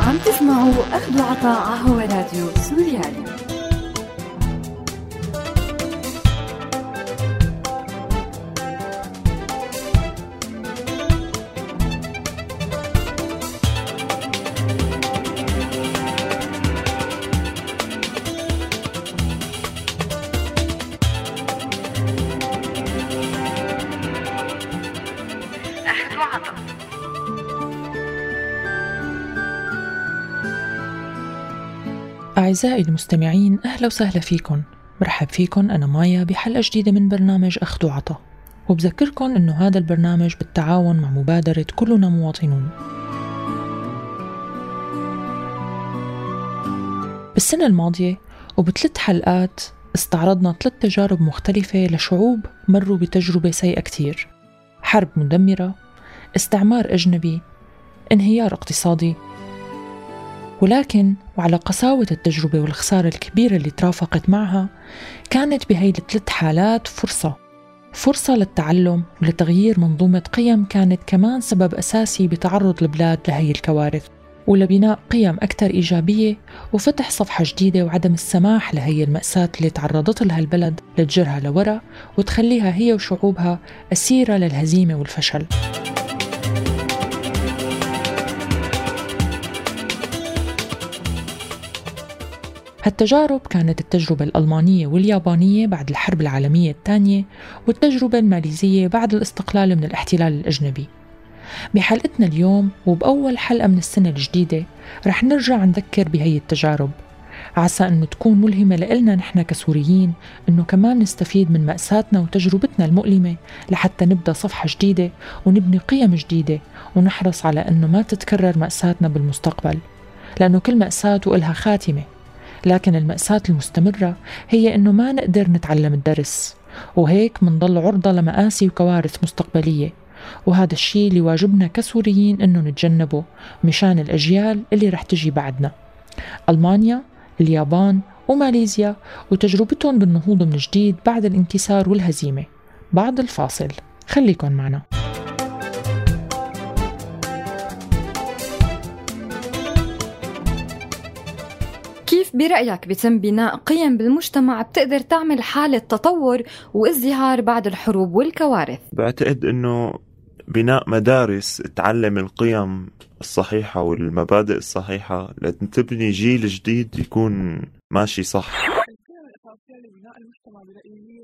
عم تسمعوا أخذ وعطاء هوا راديو سوريالي. أعزائي المستمعين أهلا وسهلا فيكم. برحب فيكم أنا مايا بحلقة جديدة من برنامج أخذ وعطا. وبذكركم أنه هذا البرنامج بالتعاون مع مبادرة كلنا مواطنون. بالسنة الماضية وبثلاث حلقات استعرضنا ثلاث تجارب مختلفة لشعوب مروا بتجربة سيئة كتير. حرب مدمرة استعمار أجنبي انهيار اقتصادي ولكن وعلى قساوة التجربة والخسارة الكبيرة اللي ترافقت معها كانت بهي الثلاث حالات فرصة. فرصة للتعلم ولتغيير منظومة قيم كانت كمان سبب أساسي بتعرض البلاد لهي الكوارث ولبناء قيم أكثر إيجابية وفتح صفحة جديدة وعدم السماح لهي المأساة اللي تعرضت لها البلد لتجرها لورا وتخليها هي وشعوبها أسيرة للهزيمة والفشل. هالتجارب كانت التجربة الألمانية واليابانية بعد الحرب العالمية الثانية والتجربة الماليزية بعد الاستقلال من الاحتلال الأجنبي. بحلقتنا اليوم وبأول حلقة من السنة الجديدة رح نرجع نذكر بهي التجارب. عسى أنه تكون ملهمة لإلنا نحن كسوريين أنه كمان نستفيد من مأساتنا وتجربتنا المؤلمة لحتى نبدأ صفحة جديدة ونبني قيم جديدة ونحرص على أنه ما تتكرر مأساتنا بالمستقبل لأنه كل مأساة وإلها خاتمة. لكن المأساة المستمرة هي إنه ما نقدر نتعلم الدرس وهيك منضل عرضة لمآسي وكوارث مستقبلية وهذا الشيء اللي واجبنا كسوريين إنه نتجنبه مشان الأجيال اللي رح تجي بعدنا. ألمانيا اليابان وماليزيا وتجربتهم بالنهوض من جديد بعد الانكسار والهزيمة. بعد الفاصل خليكن معنا. برأيك بتم بناء قيم بالمجتمع بتقدر تعمل حالة تطور وازدهار بعد الحروب والكوارث؟ بعتقد إنه بناء مدارس تعلم القيم الصحيحة والمبادئ الصحيحة لتبني جيل جديد يكون ماشي صح القيم الأساسية لبناء المجتمع برأيي هي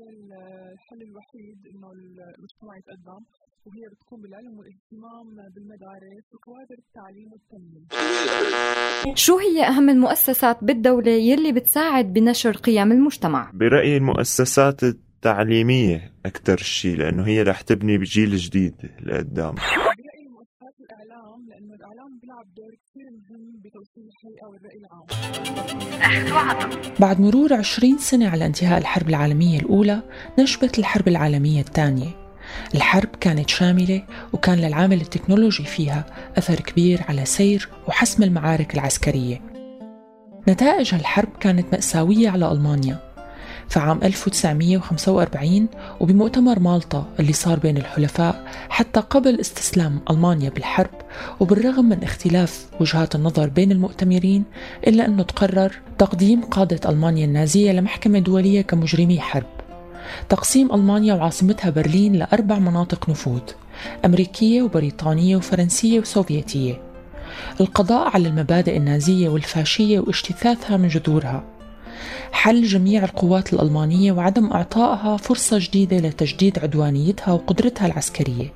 الحل الوحيد إنه المجتمع يتقدم وهي بتكون بالعلم والاهتمام بالمدارس وكوادر التعليم والتنمية. شو هي أهم المؤسسات بالدولة يلي بتساعد بنشر قيم المجتمع؟ برأيي المؤسسات التعليمية أكثر شيء لأنه هي رح تبني بجيل جديد لقدام برأيي مؤسسات الإعلام لأنه الإعلام بيلعب دور كثير مهم بتوصيل الحقيقة والرأي العام. بعد مرور 20 سنة على انتهاء الحرب العالمية الأولى نشبت الحرب العالمية الثانية الحرب كانت شاملة وكان للعامل التكنولوجي فيها أثر كبير على سير وحسم المعارك العسكرية. نتائج هالحرب كانت مأساوية على ألمانيا. فعام 1945 وبمؤتمر مالطا اللي صار بين الحلفاء حتى قبل استسلام ألمانيا بالحرب وبالرغم من اختلاف وجهات النظر بين المؤتمرين إلا أنه تقرر تقديم قادة ألمانيا النازية لمحكمة دولية كمجرمي حرب. تقسيم ألمانيا وعاصمتها برلين لأربع مناطق نفوذ أمريكية وبريطانية وفرنسية وسوفيتية. القضاء على المبادئ النازية والفاشية واجتثاثها من جذورها. حل جميع القوات الألمانية وعدم إعطائها فرصة جديدة لتجديد عدوانيتها وقدرتها العسكرية.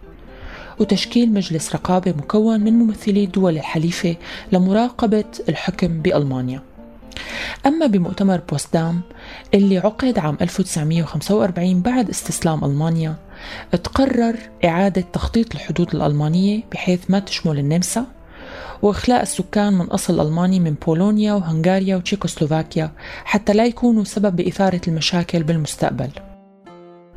وتشكيل مجلس رقابة مكون من ممثلي الدول الحليفة لمراقبة الحكم بألمانيا. أما بمؤتمر بوسدام اللي عقد عام 1945 بعد استسلام ألمانيا تقرر إعادة تخطيط الحدود الألمانية بحيث ما تشمل النمسا وإخلاء السكان من أصل ألماني من بولونيا وهنغاريا وتشيكوسلوفاكيا حتى لا يكونوا سبب بإثارة المشاكل بالمستقبل.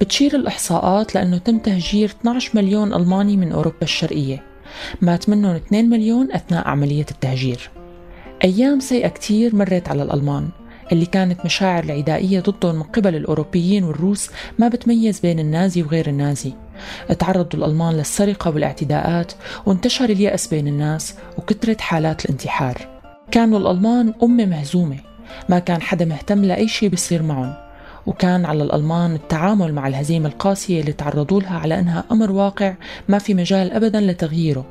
بتشير الإحصاءات لأنه تم تهجير 12 مليون ألماني من أوروبا الشرقية. مات منهم 2 مليون أثناء عملية التهجير. أيام سيئة كتير مرت على الألمان اللي كانت مشاعر العدائية ضدهم من قبل الأوروبيين والروس ما بتميز بين النازي وغير النازي. تعرضوا الألمان للسرقة والاعتداءات وانتشر اليأس بين الناس وكثرت حالات الانتحار. كانوا الألمان أمة مهزومة ما كان حدا مهتم لأي شيء بيصير معهم. وكان على الألمان التعامل مع الهزيمة القاسية اللي تعرضوا لها على أنها أمر واقع ما في مجال أبدا لتغييره.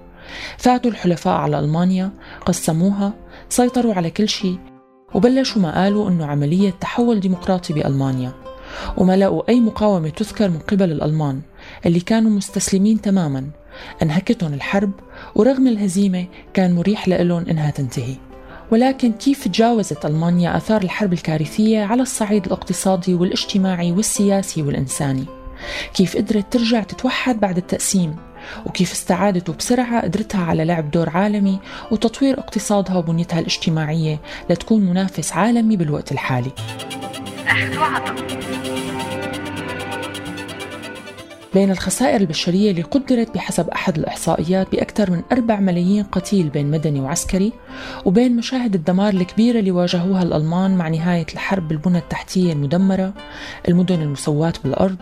فاتوا الحلفاء على ألمانيا قسموها سيطروا على كل شيء وبلشوا ما قالوا أنه عملية تحول ديمقراطي بألمانيا. وما لقوا أي مقاومة تذكر من قبل الألمان اللي كانوا مستسلمين تماما. انهكتهم الحرب ورغم الهزيمة كان مريح لهم إنها تنتهي. ولكن كيف تجاوزت ألمانيا آثار الحرب الكارثية على الصعيد الاقتصادي والاجتماعي والسياسي والإنساني؟ كيف قدرت ترجع تتوحد بعد التقسيم؟ وكيف استعادت بسرعة قدرتها على لعب دور عالمي وتطوير اقتصادها وبنيتها الاجتماعية لتكون منافس عالمي بالوقت الحالي. أخذ بين الخسائر البشرية اللي قدرت بحسب أحد الإحصائيات بأكثر من 4 ملايين قتيل بين مدني وعسكري وبين مشاهد الدمار الكبيرة اللي واجهوها الألمان مع نهاية الحرب بالبنى التحتية المدمرة المدن المسواة بالأرض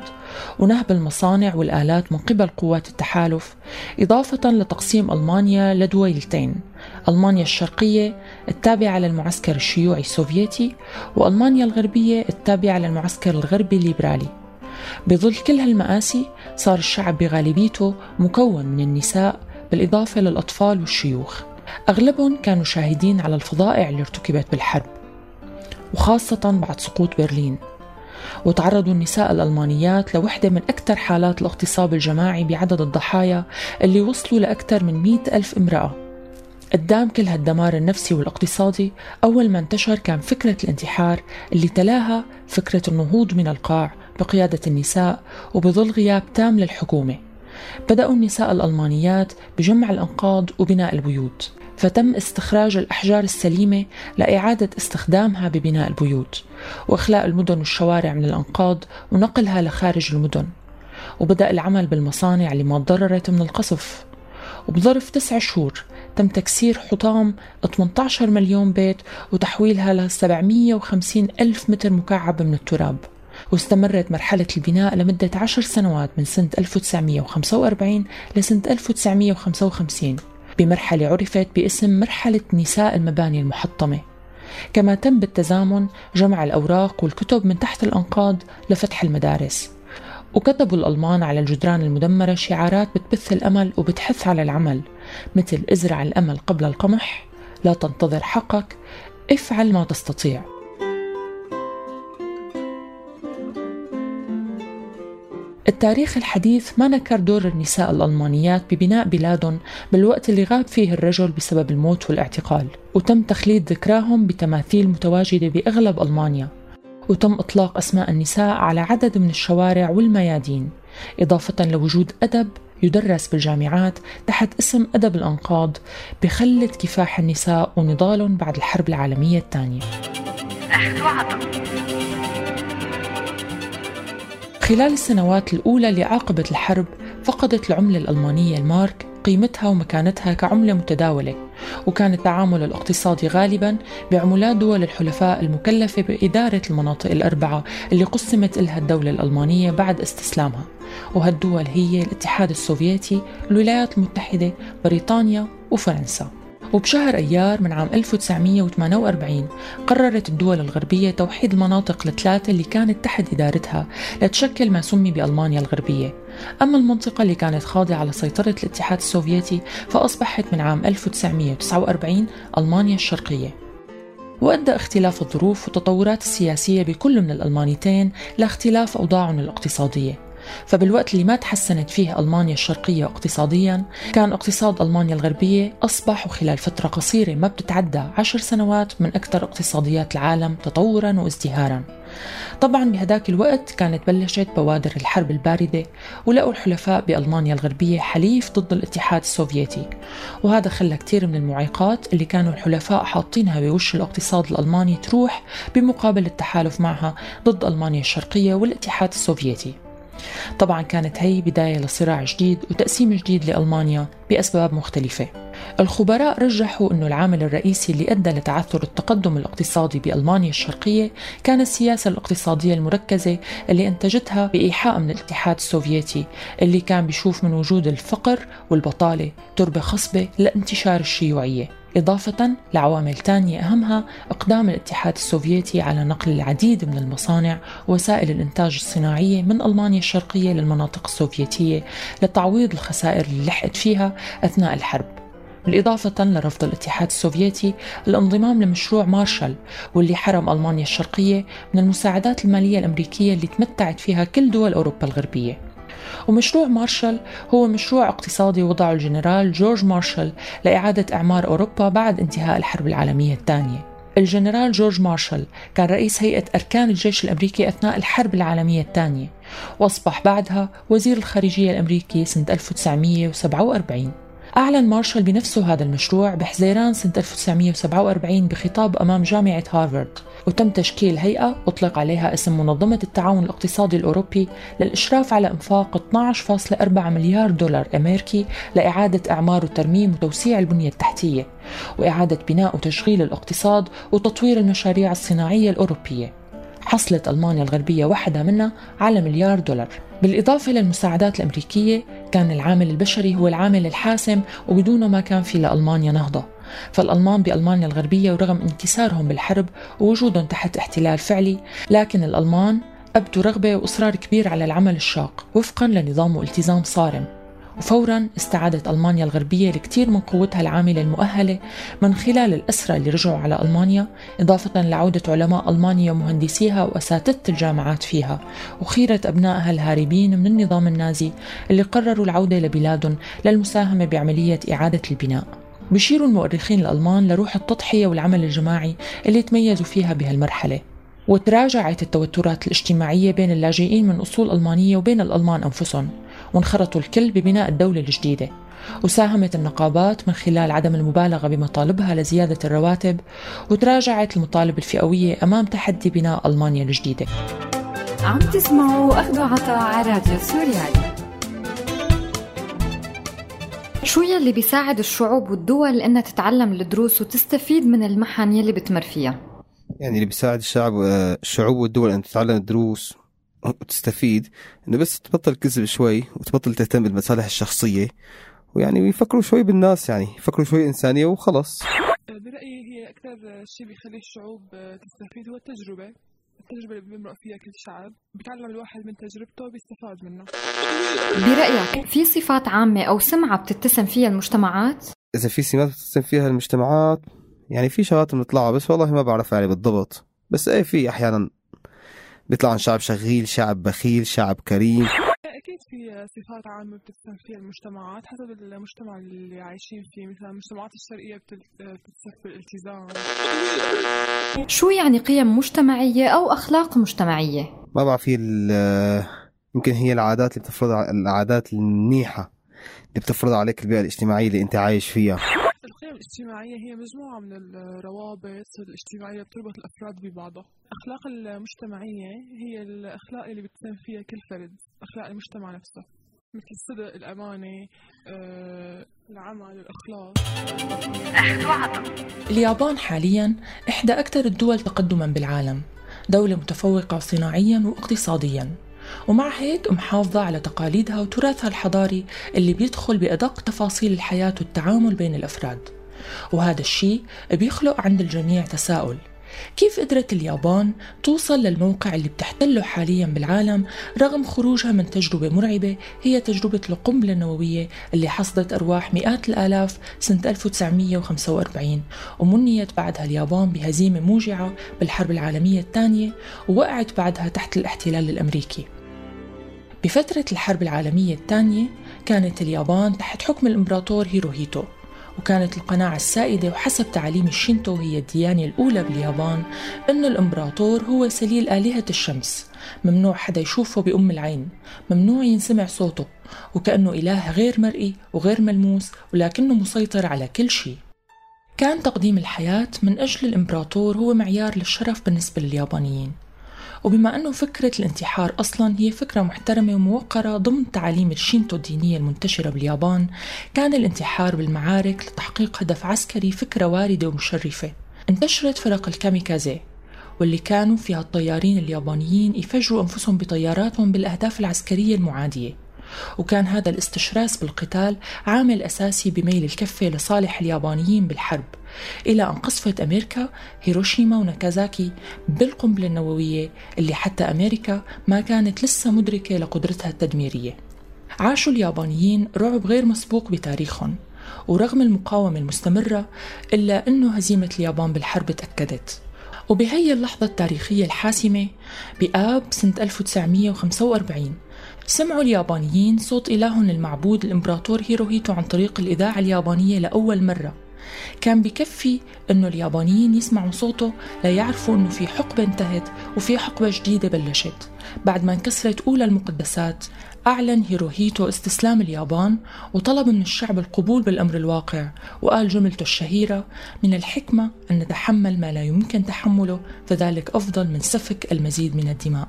ونهب المصانع والآلات من قبل قوات التحالف إضافة لتقسيم ألمانيا لدويلتين ألمانيا الشرقية التابعة للمعسكر الشيوعي السوفيتي وألمانيا الغربية التابعة للمعسكر الغربي الليبرالي. بظل كل هالمآسي صار الشعب بغالبيته مكون من النساء بالإضافة للأطفال والشيوخ. أغلبهم كانوا شاهدين على الفظائع اللي ارتكبت بالحرب وخاصة بعد سقوط برلين. وتعرضوا النساء الألمانيات لوحدة من أكثر حالات الاغتصاب الجماعي بعدد الضحايا اللي وصلوا لأكثر من مئة ألف امرأة. قدام كل هالدمار النفسي والاقتصادي أول ما انتشر كان فكرة الانتحار اللي تلاها فكرة النهوض من القاع. بقيادة النساء وبظل غياب تام للحكومة. بدأوا النساء الألمانيات بجمع الأنقاض وبناء البيوت فتم استخراج الأحجار السليمة لإعادة استخدامها ببناء البيوت وإخلاء المدن والشوارع من الأنقاض ونقلها لخارج المدن. وبدأ العمل بالمصانع اللي ما تضررت من القصف. وبظرف تسع شهور تم تكسير حطام 18 مليون بيت وتحويلها ل 750 ألف متر مكعب من التراب. واستمرت مرحلة البناء لمدة عشر سنوات من سنة 1945 لسنة 1955 بمرحلة عرفت باسم مرحلة نساء المباني المحطمة. كما تم بالتزامن جمع الأوراق والكتب من تحت الأنقاض لفتح المدارس. وكتبوا الألمان على الجدران المدمرة شعارات بتبث الأمل وبتحث على العمل مثل ازرع الأمل قبل القمح لا تنتظر حقك افعل ما تستطيع. التاريخ الحديث ما نكر دور النساء الألمانيات ببناء بلادهم بالوقت اللي غاب فيه الرجل بسبب الموت والاعتقال وتم تخليد ذكراهم بتماثيل متواجدة بأغلب ألمانيا وتم إطلاق أسماء النساء على عدد من الشوارع والميادين إضافة لوجود أدب يدرس بالجامعات تحت اسم أدب الأنقاض بخلة كفاح النساء ونضالهم بعد الحرب العالمية الثانية. خلال السنوات الأولى اللي عاقبت الحرب فقدت العملة الألمانية المارك قيمتها ومكانتها كعملة متداولة وكان التعامل الاقتصادي غالبا بعملات دول الحلفاء المكلفة بإدارة المناطق الأربعة اللي قسمت لها الدولة الألمانية بعد استسلامها وهالدول هي الاتحاد السوفيتي الولايات المتحدة بريطانيا وفرنسا. وبشهر أيار من عام 1948 قررت الدول الغربية توحيد المناطق الثلاثة اللي كانت تحت إدارتها لتشكل ما سمي بألمانيا الغربية. أما المنطقة اللي كانت خاضعة لسيطرة الاتحاد السوفيتي فأصبحت من عام 1949 ألمانيا الشرقية. وأدى اختلاف الظروف والتطورات السياسية بكل من الألمانيتين لاختلاف أوضاعهم الاقتصادية. فبالوقت اللي ما تحسنت فيه ألمانيا الشرقية اقتصاديا كان اقتصاد ألمانيا الغربية أصبح وخلال فترة قصيرة ما بتتعدى عشر سنوات من أكثر اقتصاديات العالم تطورا وازدهارا. طبعا بهداك الوقت كانت بلشت بوادر الحرب الباردة ولقوا الحلفاء بألمانيا الغربية حليف ضد الاتحاد السوفيتي. وهذا خلى كثير من المعيقات اللي كانوا الحلفاء حاطينها بوش الاقتصاد الألماني تروح بمقابل التحالف معها ضد ألمانيا الشرقية والاتحاد السوفيتي. طبعا كانت هي بداية لصراع جديد وتقسيم جديد لألمانيا بأسباب مختلفة. الخبراء رجحوا أنه العامل الرئيسي اللي أدى لتعثر التقدم الاقتصادي بألمانيا الشرقية كان السياسة الاقتصادية المركزة اللي أنتجتها بإيحاء من الاتحاد السوفيتي اللي كان بيشوف من وجود الفقر والبطالة تربة خصبة لانتشار الشيوعية. إضافة لعوامل تانية أهمها إقدام الاتحاد السوفيتي على نقل العديد من المصانع ووسائل الإنتاج الصناعية من ألمانيا الشرقية للمناطق السوفيتية لتعويض الخسائر اللي لحقت فيها أثناء الحرب. بالإضافة لرفض الاتحاد السوفيتي الانضمام لمشروع مارشال واللي حرم ألمانيا الشرقية من المساعدات المالية الأمريكية اللي تمتعت فيها كل دول أوروبا الغربية. ومشروع مارشال هو مشروع اقتصادي وضعه الجنرال جورج مارشال لإعادة إعمار أوروبا بعد انتهاء الحرب العالمية الثانية. الجنرال جورج مارشال كان رئيس هيئة أركان الجيش الأمريكي أثناء الحرب العالمية الثانية وأصبح بعدها وزير الخارجية الأمريكي سنة 1947 أعلن مارشال بنفسه هذا المشروع بحزيران سنة 1947 بخطاب أمام جامعة هارفارد. وتم تشكيل هيئة أطلق عليها اسم منظمة التعاون الاقتصادي الأوروبي للإشراف على إنفاق 12.4 مليار دولار أمريكي لإعادة إعمار وترميم وتوسيع البنية التحتية وإعادة بناء وتشغيل الاقتصاد وتطوير المشاريع الصناعية الأوروبية. حصلت ألمانيا الغربية وحدة منها على مليار دولار. بالإضافة للمساعدات الأمريكية كان العامل البشري هو العامل الحاسم وبدونه ما كان في لألمانيا نهضة. فالألمان بألمانيا الغربية ورغم انكسارهم بالحرب ووجودهم تحت احتلال فعلي لكن الألمان أبدوا رغبة وإصرار كبير على العمل الشاق وفقا لنظام والتزام صارم. وفورا استعادت ألمانيا الغربية الكثير من قوتها العاملة المؤهلة من خلال الأسرى اللي رجعوا على ألمانيا إضافة لعودة علماء ألمانيا ومهندسيها وأساتذة الجامعات فيها وخيرة أبنائها الهاربين من النظام النازي اللي قرروا العودة لبلادهم للمساهمة بعملية إعادة البناء. بيشيروا المؤرخين الألمان لروح التضحية والعمل الجماعي اللي تميزوا فيها بهالمرحلة. وتراجعت التوترات الاجتماعية بين اللاجئين من أصول ألمانية وبين الألمان أنفسهم. وانخرطوا الكل ببناء الدولة الجديدة. وساهمت النقابات من خلال عدم المبالغة بمطالبها لزيادة الرواتب وتراجعت المطالب الفئوية أمام تحدي بناء ألمانيا الجديدة. عم تسمعوا أخذوا عطاء على راديو سوريالي. شو يلي بيساعد الشعوب والدول إنها تتعلم الدروس وتستفيد من المحن يلي بتمر فيها؟ يعني اللي بيساعد الشعب الشعوب والدول ان تتعلم الدروس وتستفيد إنه بس تبطل كذب شوي وتبطل تهتم بالمصالح الشخصية. ويعني يفكروا شوي بالناس يعني يفكروا شوي إنسانية وخلص برأيي هي أكثر شيء بيخلي الشعوب تستفيد هو التجربة. التجربة اللي بيمرق فيها كل شعب بيتعلم الواحد من تجربته وبيستفاد منها. برأيك في صفات عامة أو سمعة بتتسم فيها المجتمعات؟ إذا في سمات بتتسم فيها المجتمعات يعني في شغلات بنطلعها بس والله ما بعرف يعني بالضبط. بس إيه في أحيانا بيطلع عن شعب شغيل شعب بخيل شعب كريم. أكيد في صفات عامة بتتسم فيها المجتمعات حسب المجتمع اللي عايشين فيه. مثلا المجتمعات الشرقية بتتسم بالالتزام شو يعني قيم مجتمعية أو أخلاق مجتمعية؟ ما بعرف هي يمكن هي العادات اللي بتفرضها العادات المنيحة اللي بتفرضها عليك البيئة الاجتماعية اللي أنت عايش فيها. الاجتماعية هي مجموعة من الروابط الاجتماعية بتربط الأفراد ببعضها. الأخلاق المجتمعية هي الأخلاق اللي بتساهم فيها كل فرد أخلاق المجتمع نفسه مثل الصدق الأمانة آه، العمل الأخلاق. اليابان حاليا إحدى أكثر الدول تقدما بالعالم دولة متفوقة صناعيا واقتصاديا. ومع هيك محافظة على تقاليدها وتراثها الحضاري اللي بيدخل بأدق تفاصيل الحياة والتعامل بين الأفراد. وهذا الشيء بيخلق عند الجميع تساؤل. كيف قدرت اليابان توصل للموقع اللي بتحتله حاليا بالعالم رغم خروجها من تجربة مرعبة؟ هي تجربة القنبلة النووية اللي حصدت أرواح مئات الآلاف سنة 1945 ومنيت بعدها اليابان بهزيمة موجعة بالحرب العالمية الثانية ووقعت بعدها تحت الاحتلال الأمريكي. بفترة الحرب العالمية الثانية كانت اليابان تحت حكم الإمبراطور هيروهيتو. وكانت القناعة السائدة وحسب تعاليم الشينتو هي الديانة الأولى باليابان أن الإمبراطور هو سليل آلهة الشمس. ممنوع حدا يشوفه بأم العين. ممنوع ينسمع صوته. وكأنه إله غير مرئي وغير ملموس ولكنه مسيطر على كل شيء. كان تقديم الحياة من أجل الإمبراطور هو معيار للشرف بالنسبة لليابانيين. وبما أنه فكرة الانتحار أصلا هي فكرة محترمة وموقرة ضمن تعاليم الشينتو الدينية المنتشرة باليابان كان الانتحار بالمعارك لتحقيق هدف عسكري فكرة واردة ومشرفة. انتشرت فرق الكاميكازي واللي كانوا فيها الطيارين اليابانيين يفجروا أنفسهم بطياراتهم بالأهداف العسكرية المعادية. وكان هذا الاستشراس بالقتال عامل أساسي بميل الكفة لصالح اليابانيين بالحرب. إلى أن قصفت أمريكا هيروشيما وناكازاكي بالقنبلة النووية اللي حتى أمريكا ما كانت لسه مدركة لقدرتها التدميرية. عاشوا اليابانيين رعب غير مسبوق بتاريخهم ورغم المقاومة المستمرة إلا أنه هزيمة اليابان بالحرب تأكدت. وبهي اللحظة التاريخية الحاسمة بآب سنة 1945 سمعوا اليابانيين صوت إلههم المعبود الإمبراطور هيروهيتو عن طريق الإذاعة اليابانية لأول مرة. كان بكفي أنه اليابانيين يسمعوا صوته ليعرفوا أنه في حقبة انتهت وفي حقبة جديدة بلشت. بعد ما انكسرت أولى المقدسات أعلن هيروهيتو استسلام اليابان وطلب من الشعب القبول بالأمر الواقع وقال جملته الشهيرة من الحكمة أن نتحمل ما لا يمكن تحمله فذلك أفضل من سفك المزيد من الدماء.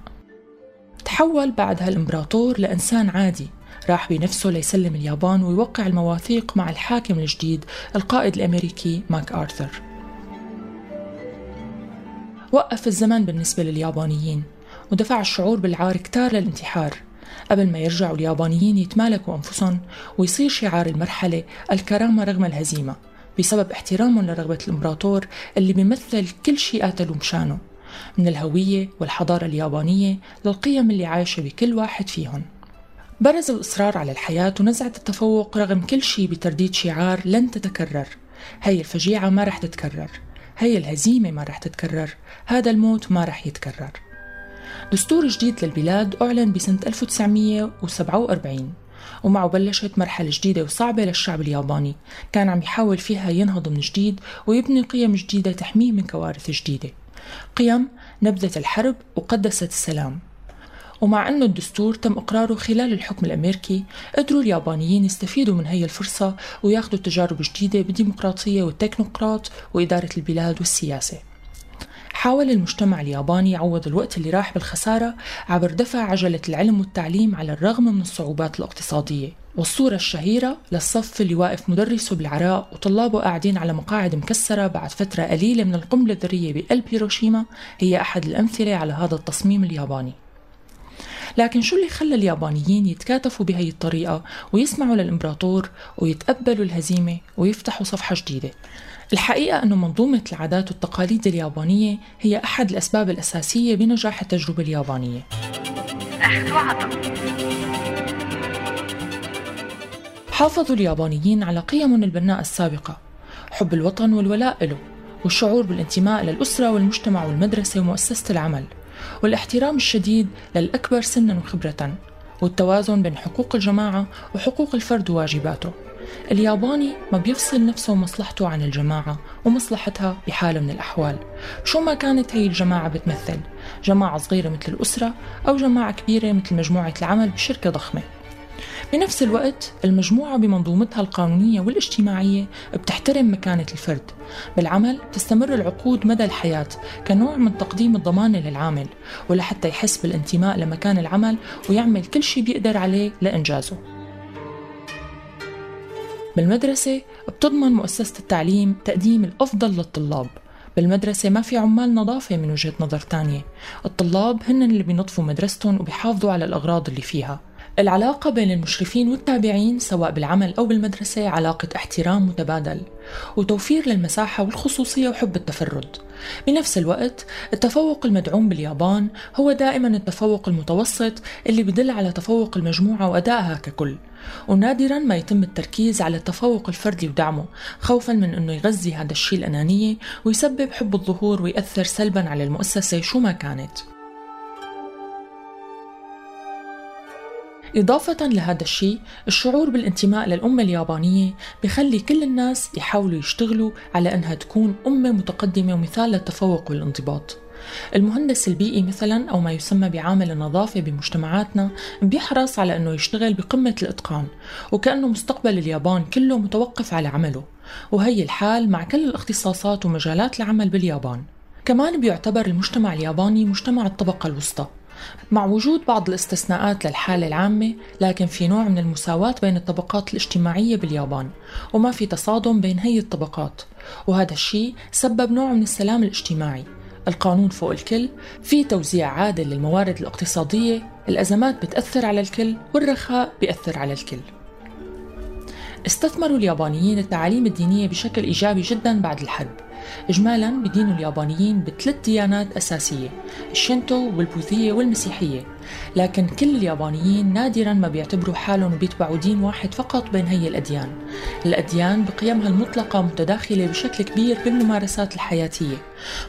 تحول بعدها الإمبراطور لإنسان عادي راح بنفسه ليسلم اليابان ويوقع المواثيق مع الحاكم الجديد القائد الأمريكي ماك آرثر. وقف الزمن بالنسبة لليابانيين ودفع الشعور بالعار كتار للانتحار. قبل ما يرجعوا اليابانيين يتمالكوا أنفسهم ويصير شعار المرحلة الكرامة رغم الهزيمة بسبب احترامهم لرغبة الإمبراطور اللي بيمثل كل شيء قاتلوا مشانه من الهوية والحضارة اليابانية للقيم اللي عايشة بكل واحد فيهم. برز الإصرار على الحياة ونزعة التفوق رغم كل شيء بترديد شعار لن تتكرر. هي الفجيعة ما رح تتكرر. هي الهزيمة ما رح تتكرر. هذا الموت ما رح يتكرر. دستور جديد للبلاد أعلن بسنة 1947 ومعه بلشت مرحلة جديدة وصعبة للشعب الياباني. كان عم يحاول فيها ينهض من جديد ويبني قيم جديدة تحميه من كوارث جديدة. قيم نبذت الحرب وقدست السلام. ومع أنه الدستور تم إقراره خلال الحكم الأمريكي قدروا اليابانيين يستفيدوا من هي الفرصة وياخذوا تجارب جديدة بالديمقراطية والتكنوقراط وإدارة البلاد والسياسة. حاول المجتمع الياباني يعوض الوقت اللي راح بالخسارة عبر دفع عجلة العلم والتعليم على الرغم من الصعوبات الاقتصادية. والصورة الشهيرة للصف اللي واقف مدرسه بالعراء وطلابه قاعدين على مقاعد مكسرة بعد فترة قليلة من القنبلة الذرية بقلب هيروشيما هي أحد الأمثلة على هذا التصميم الياباني. لكن شو اللي خلى اليابانيين يتكاتفوا بهي الطريقة ويسمعوا للإمبراطور ويتقبلوا الهزيمة ويفتحوا صفحة جديدة؟ الحقيقة أن منظومة العادات والتقاليد اليابانية هي أحد الأسباب الأساسية بنجاح التجربة اليابانية. حافظوا اليابانيين على قيمهم البناء السابقة. حب الوطن والولاء له والشعور بالانتماء للأسرة والمجتمع والمدرسة ومؤسسة العمل. والاحترام الشديد للأكبر سنا وخبرة والتوازن بين حقوق الجماعة وحقوق الفرد وواجباته. الياباني ما بيفصل نفسه ومصلحته عن الجماعة ومصلحتها بحال من الأحوال. شو ما كانت هي الجماعة بتمثل؟ جماعة صغيرة مثل الأسرة أو جماعة كبيرة مثل مجموعة العمل بشركة ضخمة. بنفس الوقت المجموعة بمنظومتها القانونية والاجتماعية بتحترم مكانة الفرد. بالعمل تستمر العقود مدى الحياة كنوع من تقديم الضمانة للعامل ولحتى يحس بالانتماء لمكان العمل ويعمل كل شيء بيقدر عليه لإنجازه. بالمدرسة بتضمن مؤسسة التعليم تقديم الأفضل للطلاب. بالمدرسة ما في عمال نظافة من وجهة نظر تانية. الطلاب هن اللي بينظفوا مدرستهم وبيحافظوا على الأغراض اللي فيها. العلاقة بين المشرفين والتابعين سواء بالعمل أو بالمدرسة علاقة احترام متبادل وتوفير للمساحة والخصوصية وحب التفرد. بنفس الوقت التفوق المدعوم باليابان هو دائما التفوق المتوسط اللي بدل على تفوق المجموعة وأدائها ككل. ونادرا ما يتم التركيز على التفوق الفردي ودعمه خوفا من إنه يغذي هذا الشيء الانانيه ويسبب حب الظهور ويأثر سلبا على المؤسسة شو ما كانت. إضافة لهذا الشيء الشعور بالانتماء للأمة اليابانية بخلي كل الناس يحاولوا يشتغلوا على أنها تكون أمة متقدمة ومثال للتفوق والانضباط. المهندس البيئي مثلا أو ما يسمى بعامل النظافة بمجتمعاتنا بيحرص على أنه يشتغل بقمة الإتقان وكأنه مستقبل اليابان كله متوقف على عمله وهي الحال مع كل الاختصاصات ومجالات العمل باليابان. كمان بيعتبر المجتمع الياباني مجتمع الطبقة الوسطى. مع وجود بعض الاستثناءات للحالة العامة لكن في نوع من المساواة بين الطبقات الاجتماعية باليابان وما في تصادم بين هي الطبقات. وهذا الشيء سبب نوع من السلام الاجتماعي. القانون فوق الكل في توزيع عادل للموارد الاقتصادية الأزمات بتأثر على الكل والرخاء بيأثر على الكل. استثمروا اليابانيين التعاليم الدينية بشكل إيجابي جدا بعد الحرب. إجمالا بدينوا اليابانيين بثلاث ديانات أساسية الشينتو والبوذية والمسيحية. لكن كل اليابانيين نادرا ما بيعتبروا حالهم بيتبعوا دين واحد فقط بين هي الأديان. الأديان بقيمها المطلقة متداخلة بشكل كبير بالممارسات الحياتية.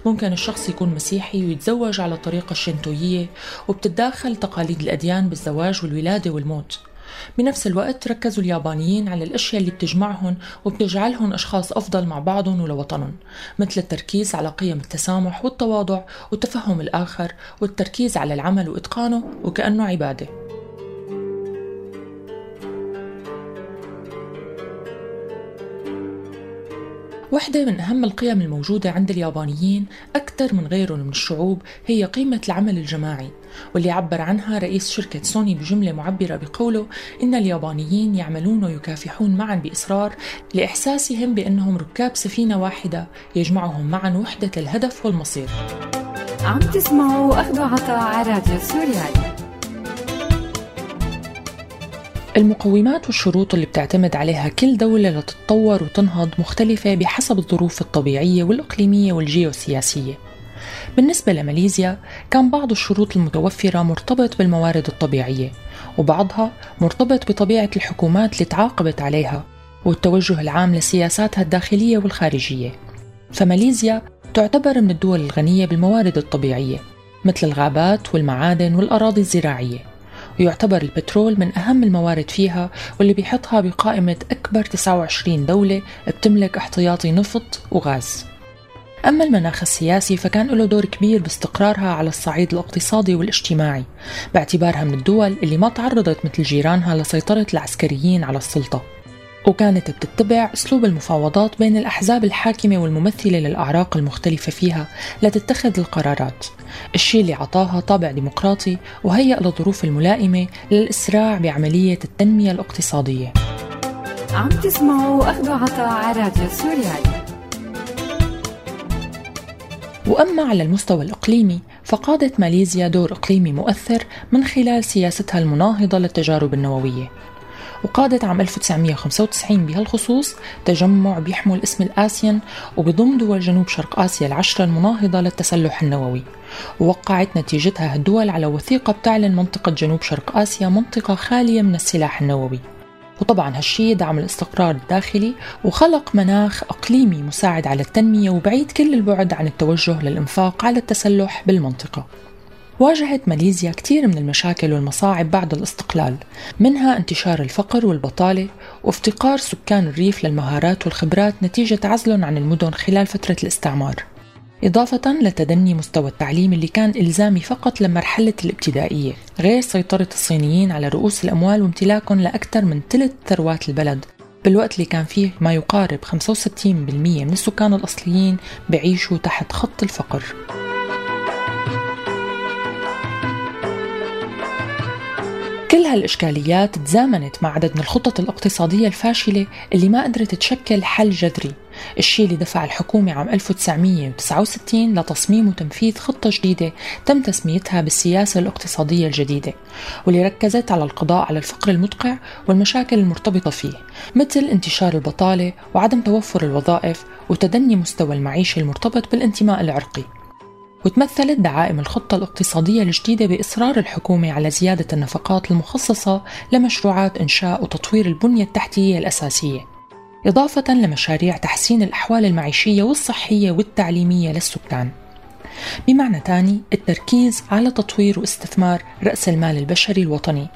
ممكن الشخص يكون مسيحي ويتزوج على الطريقة الشينتوية وبتتداخل تقاليد الأديان بالزواج والولادة والموت. بنفس الوقت ركزوا اليابانيين على الأشياء اللي بتجمعهم وبتجعلهم أشخاص أفضل مع بعضهم ولوطنهم مثل التركيز على قيم التسامح والتواضع وتفهم الآخر والتركيز على العمل وإتقانه وكأنه عبادة. واحدة من أهم القيم الموجودة عند اليابانيين أكثر من غيرهم من الشعوب هي قيمة العمل الجماعي واللي عبر عنها رئيس شركة سوني بجملة معبرة بقوله إن اليابانيين يعملون ويكافحون معا بإصرار لإحساسهم بأنهم ركاب سفينة واحدة يجمعهم معا وحدة الهدف والمصير. عم تسمعوا أخذوا عطاء على راديو سوريالي. المقومات والشروط اللي بتعتمد عليها كل دولة لتتطور وتنهض مختلفة بحسب الظروف الطبيعية والإقليمية والجيوسياسية. بالنسبة لماليزيا كان بعض الشروط المتوفرة مرتبط بالموارد الطبيعية وبعضها مرتبط بطبيعة الحكومات اللي تعاقبت عليها والتوجه العام لسياساتها الداخلية والخارجية. فماليزيا تعتبر من الدول الغنية بالموارد الطبيعية مثل الغابات والمعادن والأراضي الزراعية. ويعتبر البترول من أهم الموارد فيها واللي بيحطها بقائمة أكبر 29 دولة بتملك احتياطي نفط وغاز. أما المناخ السياسي فكان له دور كبير باستقرارها على الصعيد الاقتصادي والاجتماعي باعتبارها من الدول اللي ما تعرضت مثل جيرانها لسيطرة العسكريين على السلطة. وكانت بتتبع أسلوب المفاوضات بين الأحزاب الحاكمة والممثلة للأعراق المختلفة فيها لتتخذ القرارات. الشيء اللي عطاها طابع ديمقراطي وهيأ للظروف الملائمة للإسراع بعملية التنمية الاقتصادية. عم تسمعوا أخذوا عطاء على راديو سوريالي. وأما على المستوى الإقليمي فقادت ماليزيا دور إقليمي مؤثر من خلال سياستها المناهضة للتجارب النووية. وقادت عام 1995 بهالخصوص تجمع بيحمل اسم الآسيان وبضم دول جنوب شرق آسيا العشرة المناهضة للتسلح النووي ووقعت نتيجتها الدول على وثيقة بتعلن منطقة جنوب شرق آسيا منطقة خالية من السلاح النووي وطبعا هالشي دعم الاستقرار الداخلي وخلق مناخ إقليمي مساعد على التنمية وبعيد كل البعد عن التوجه للإنفاق على التسلح بالمنطقة. واجهت ماليزيا كثير من المشاكل والمصاعب بعد الاستقلال منها انتشار الفقر والبطالة وافتقار سكان الريف للمهارات والخبرات نتيجة عزلهم عن المدن خلال فترة الاستعمار. إضافة لتدني مستوى التعليم اللي كان إلزامي فقط لمرحلة الابتدائية غير سيطرة الصينيين على رؤوس الأموال وامتلاكهم لأكثر من ثلث ثروات البلد بالوقت اللي كان فيه ما يقارب 65% من السكان الأصليين بعيشوا تحت خط الفقر. كل هالإشكاليات تزامنت مع عدد من الخطط الاقتصادية الفاشلة اللي ما قدرت تشكل حل جذري الشيء اللي دفع الحكومة عام 1969 لتصميم وتنفيذ خطة جديدة تم تسميتها بالسياسة الاقتصادية الجديدة واللي ركزت على القضاء على الفقر المدقع والمشاكل المرتبطة فيه مثل انتشار البطالة وعدم توفر الوظائف وتدني مستوى المعيشة المرتبط بالانتماء العرقي. وتمثلت دعائم الخطة الاقتصادية الجديدة بإصرار الحكومة على زيادة النفقات المخصصة لمشروعات إنشاء وتطوير البنية التحتية الأساسية إضافة لمشاريع تحسين الأحوال المعيشية والصحية والتعليمية للسكان. بمعنى ثاني التركيز على تطوير واستثمار رأس المال البشري الوطني.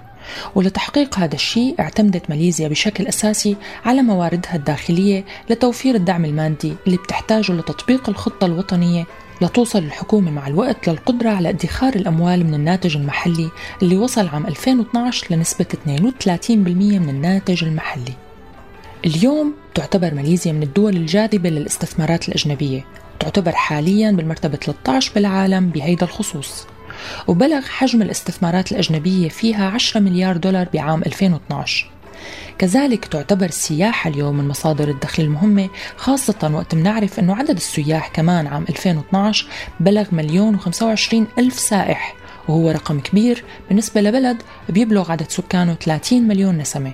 ولتحقيق هذا الشيء اعتمدت ماليزيا بشكل أساسي على مواردها الداخلية لتوفير الدعم المادي اللي بتحتاجه لتطبيق الخطة الوطنية لتوصل الحكومة مع الوقت للقدرة على ادخار الأموال من الناتج المحلي اللي وصل عام 2012 لنسبة 32% من الناتج المحلي. اليوم تعتبر ماليزيا من الدول الجاذبة للاستثمارات الأجنبية. تعتبر حاليا بالمرتبة 13 بالعالم بهيدا الخصوص. وبلغ حجم الاستثمارات الأجنبية فيها 10 مليار دولار بعام 2012 كذلك تعتبر السياحة اليوم من مصادر الدخل المهمة خاصة وقت بنعرف أنه عدد السياح كمان عام 2012 بلغ مليون و25 ألف سائح وهو رقم كبير بالنسبة لبلد بيبلغ عدد سكانه 30 مليون نسمة.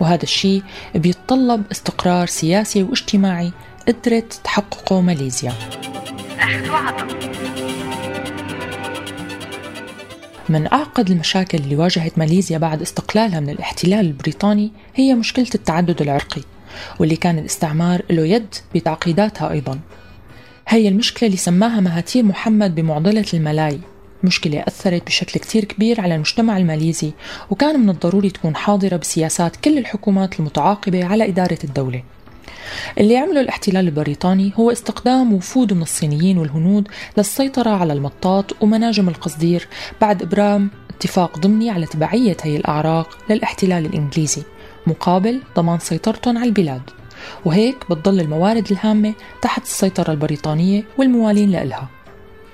وهذا الشيء بيتطلب استقرار سياسي واجتماعي قدرت تحققه ماليزيا. من أعقد المشاكل اللي واجهت ماليزيا بعد استقلالها من الاحتلال البريطاني هي مشكلة التعدد العرقي واللي كان الاستعمار له يد بتعقيداتها أيضا. هي المشكلة اللي سماها مهاتير محمد بمعضلة الملاي مشكلة أثرت بشكل كتير كبير على المجتمع الماليزي وكان من الضروري تكون حاضرة بسياسات كل الحكومات المتعاقبة على إدارة الدولة. اللي عمله الاحتلال البريطاني هو استخدام وفود من الصينيين والهنود للسيطرة على المطاط ومناجم القصدير بعد إبرام اتفاق ضمني على تبعية هي الأعراق للاحتلال الإنجليزي مقابل ضمان سيطرتهم على البلاد. وهيك بتضل الموارد الهامة تحت السيطرة البريطانية والموالين لإلها.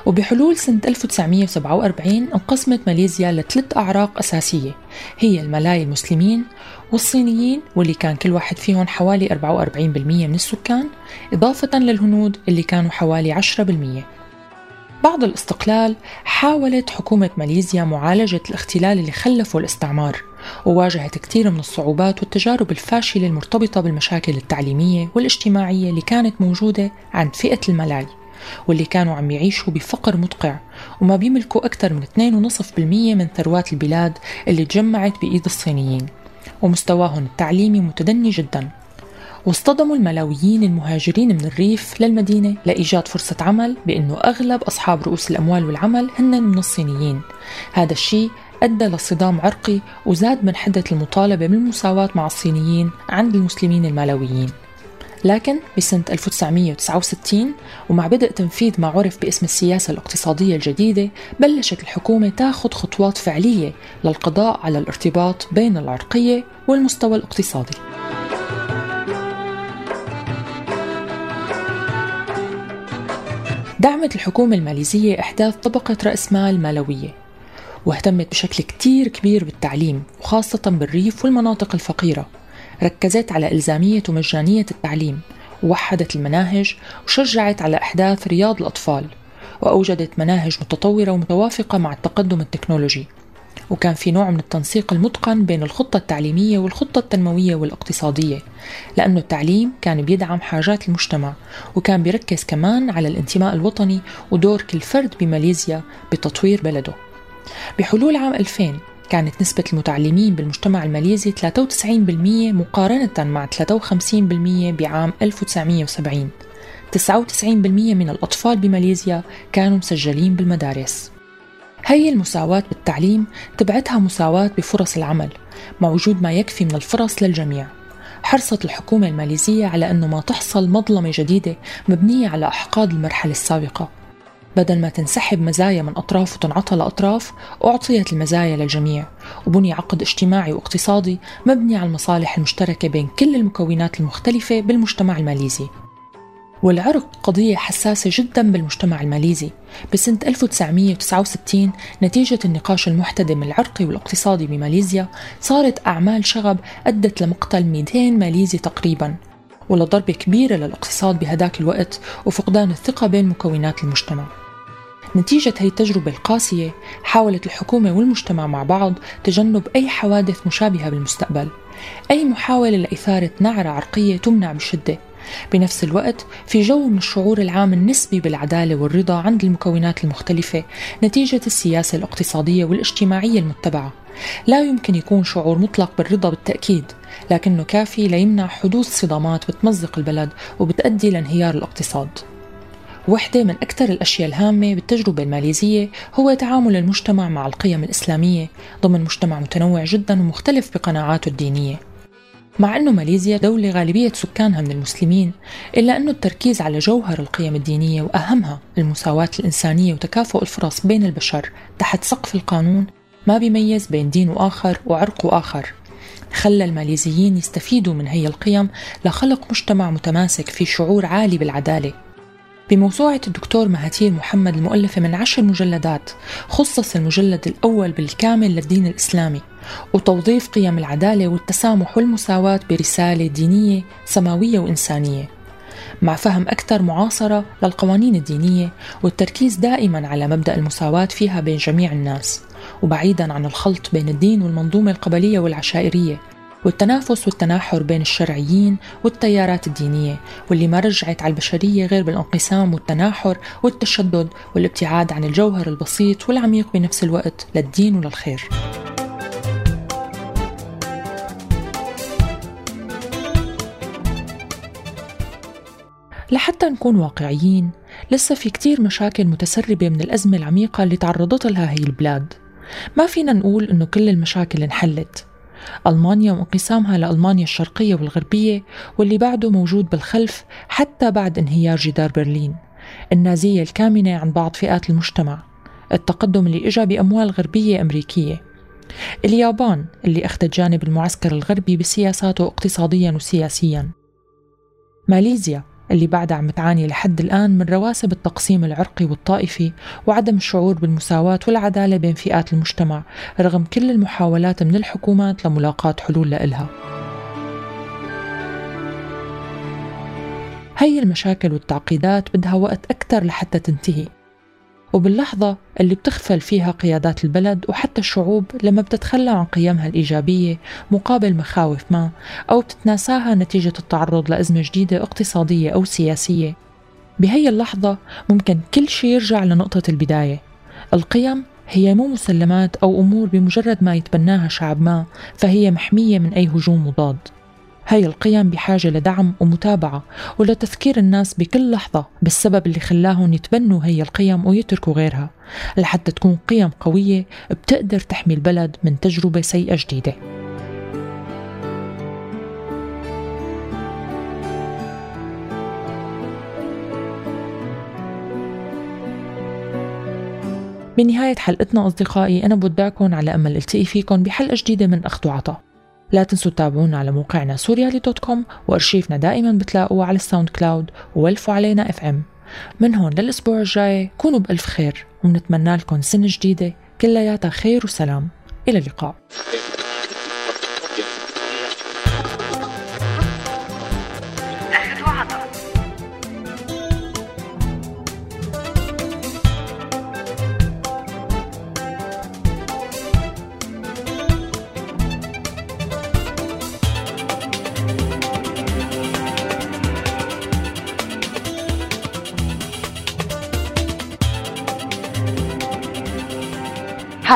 وبحلول سنة 1947 انقسمت ماليزيا لثلاث أعراق أساسية هي الملاي المسلمين والصينيين واللي كان كل واحد فيهم حوالي 44% من السكان إضافة للهنود اللي كانوا حوالي 10% بعد الاستقلال حاولت حكومة ماليزيا معالجة الاختلال اللي خلفه الاستعمار وواجهت كثير من الصعوبات والتجارب الفاشلة المرتبطة بالمشاكل التعليمية والاجتماعية اللي كانت موجودة عند فئة الملاي. واللي كانوا عم يعيشوا بفقر مدقع وما بيملكوا أكثر من 2.5% من ثروات البلاد اللي تجمعت بإيد الصينيين ومستواهم التعليمي متدني جدا. واصطدموا الملاويين المهاجرين من الريف للمدينة لإيجاد فرصة عمل بأنه أغلب أصحاب رؤوس الأموال والعمل هن من الصينيين. هذا الشيء أدى لصدام عرقي وزاد من حدة المطالبة بالمساواة مع الصينيين عند المسلمين الملاويين. لكن بسنة 1969 ومع بدء تنفيذ ما عرف باسم السياسة الاقتصادية الجديدة بلشت الحكومة تاخذ خطوات فعلية للقضاء على الارتباط بين العرقية والمستوى الاقتصادي. دعمت الحكومة الماليزية إحداث طبقة رأس مال مالوية واهتمت بشكل كتير كبير بالتعليم وخاصة بالريف والمناطق الفقيرة. ركزت على إلزامية ومجانية التعليم ووحدت المناهج وشجعت على إحداث رياض الأطفال وأوجدت مناهج متطورة ومتوافقة مع التقدم التكنولوجي. وكان في نوع من التنسيق المتقن بين الخطة التعليمية والخطة التنموية والاقتصادية لأنه التعليم كان بيدعم حاجات المجتمع وكان بيركز كمان على الانتماء الوطني ودور كل فرد بماليزيا بتطوير بلده. بحلول عام 2000 كانت نسبة المتعلمين بالمجتمع الماليزي 93% مقارنة مع 53% بعام 1970 99% من الأطفال بماليزيا كانوا مسجلين بالمدارس. هي المساواة بالتعليم تبعتها مساواة بفرص العمل مع وجود ما يكفي من الفرص للجميع. حرصت الحكومة الماليزية على أنه ما تحصل مظلمة جديدة مبنية على أحقاد المرحلة السابقة. بدل ما تنسحب مزايا من أطراف وتنعطى لأطراف أعطيت المزايا للجميع. وبني عقد اجتماعي واقتصادي مبني على المصالح المشتركة بين كل المكونات المختلفة بالمجتمع الماليزي. والعرق قضية حساسة جدا بالمجتمع الماليزي. بسنة 1969 نتيجة النقاش المحتدم العرقي والاقتصادي بماليزيا صارت أعمال شغب أدت لمقتل 200 ماليزي تقريبا. ولضربة كبيرة للاقتصاد بهداك الوقت وفقدان الثقة بين مكونات المجتمع. نتيجة هي التجربة القاسية حاولت الحكومة والمجتمع مع بعض تجنب أي حوادث مشابهة بالمستقبل أي محاولة لإثارة نعرة عرقية تمنع بشدة. بنفس الوقت في جو من الشعور العام النسبي بالعدالة والرضا عند المكونات المختلفة نتيجة السياسة الاقتصادية والاجتماعية المتبعة. لا يمكن يكون شعور مطلق بالرضا بالتأكيد لكنه كافي ليمنع حدوث صدامات بتمزق البلد وبتأدي لانهيار الاقتصاد. وحدة من أكثر الأشياء الهامة بالتجربة الماليزية هو تعامل المجتمع مع القيم الإسلامية ضمن مجتمع متنوع جدا ومختلف بقناعاته الدينية. مع أنه ماليزيا دولة غالبية سكانها من المسلمين إلا أنه التركيز على جوهر القيم الدينية وأهمها المساواة الإنسانية وتكافؤ الفرص بين البشر تحت سقف القانون ما بيميز بين دين وآخر وعرق وآخر. خلى الماليزيين يستفيدوا من هي القيم لخلق مجتمع متماسك في شعور عالي بالعدالة. بموسوعة الدكتور مهاتير محمد المؤلفة من عشر مجلدات خصص المجلد الأول بالكامل للدين الإسلامي وتوظيف قيم العدالة والتسامح والمساواة برسالة دينية سماوية وإنسانية. مع فهم أكثر معاصرة للقوانين الدينية والتركيز دائما على مبدأ المساواة فيها بين جميع الناس وبعيدا عن الخلط بين الدين والمنظومة القبلية والعشائرية. والتنافس والتناحر بين الشرعيين والتيارات الدينية واللي ما رجعت على البشرية غير بالانقسام والتناحر والتشدد والابتعاد عن الجوهر البسيط والعميق بنفس الوقت للدين وللخير. لحتى نكون واقعيين لسه في كتير مشاكل متسربة من الأزمة العميقة اللي تعرضت لها هي البلاد. ما فينا نقول إنه كل المشاكل انحلت. ألمانيا وانقسامها لألمانيا الشرقية والغربية واللي بعده موجود بالخلف حتى بعد انهيار جدار برلين النازية الكامنة عن بعض فئات المجتمع التقدم اللي إجا بأموال غربية أمريكية. اليابان اللي أخذت جانب المعسكر الغربي بسياساته اقتصاديا وسياسيا. ماليزيا اللي بعدها عم تعاني لحد الآن من رواسب التقسيم العرقي والطائفي وعدم الشعور بالمساواة والعدالة بين فئات المجتمع رغم كل المحاولات من الحكومات لملاقاة حلول لإلها. هي المشاكل والتعقيدات بدها وقت أكثر لحتى تنتهي. وباللحظة اللي بتغفل فيها قيادات البلد وحتى الشعوب لما بتتخلى عن قيمها الإيجابية مقابل مخاوف ما أو بتتناساها نتيجة التعرض لأزمة جديدة اقتصادية أو سياسية. بهي اللحظة ممكن كل شيء يرجع لنقطة البداية. القيم هي مو مسلمات أو أمور بمجرد ما يتبناها شعب ما فهي محمية من أي هجوم مضاد هاي القيم بحاجة لدعم ومتابعة ولتذكير الناس بكل لحظة بالسبب اللي خلاهم يتبنوا هي القيم ويتركوا غيرها. لحتى تكون قيم قوية بتقدر تحمي البلد من تجربة سيئة جديدة. بنهاية حلقتنا أصدقائي أنا بودعكم على أمل ألتقي فيكم بحلقة جديدة من أخذ وعطاء لا تنسوا تتابعونا على موقعنا سوريالي dot com وأرشيفنا دائما بتلاقوه على ال SoundCloud وولفوا علينا FM. من هون للأسبوع الجاي كونوا بألف خير ونتمنى لكم سنة جديدة كلياتها خير وسلام. إلى اللقاء.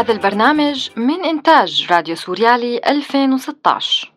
هذا البرنامج من إنتاج راديو سوريالي 2016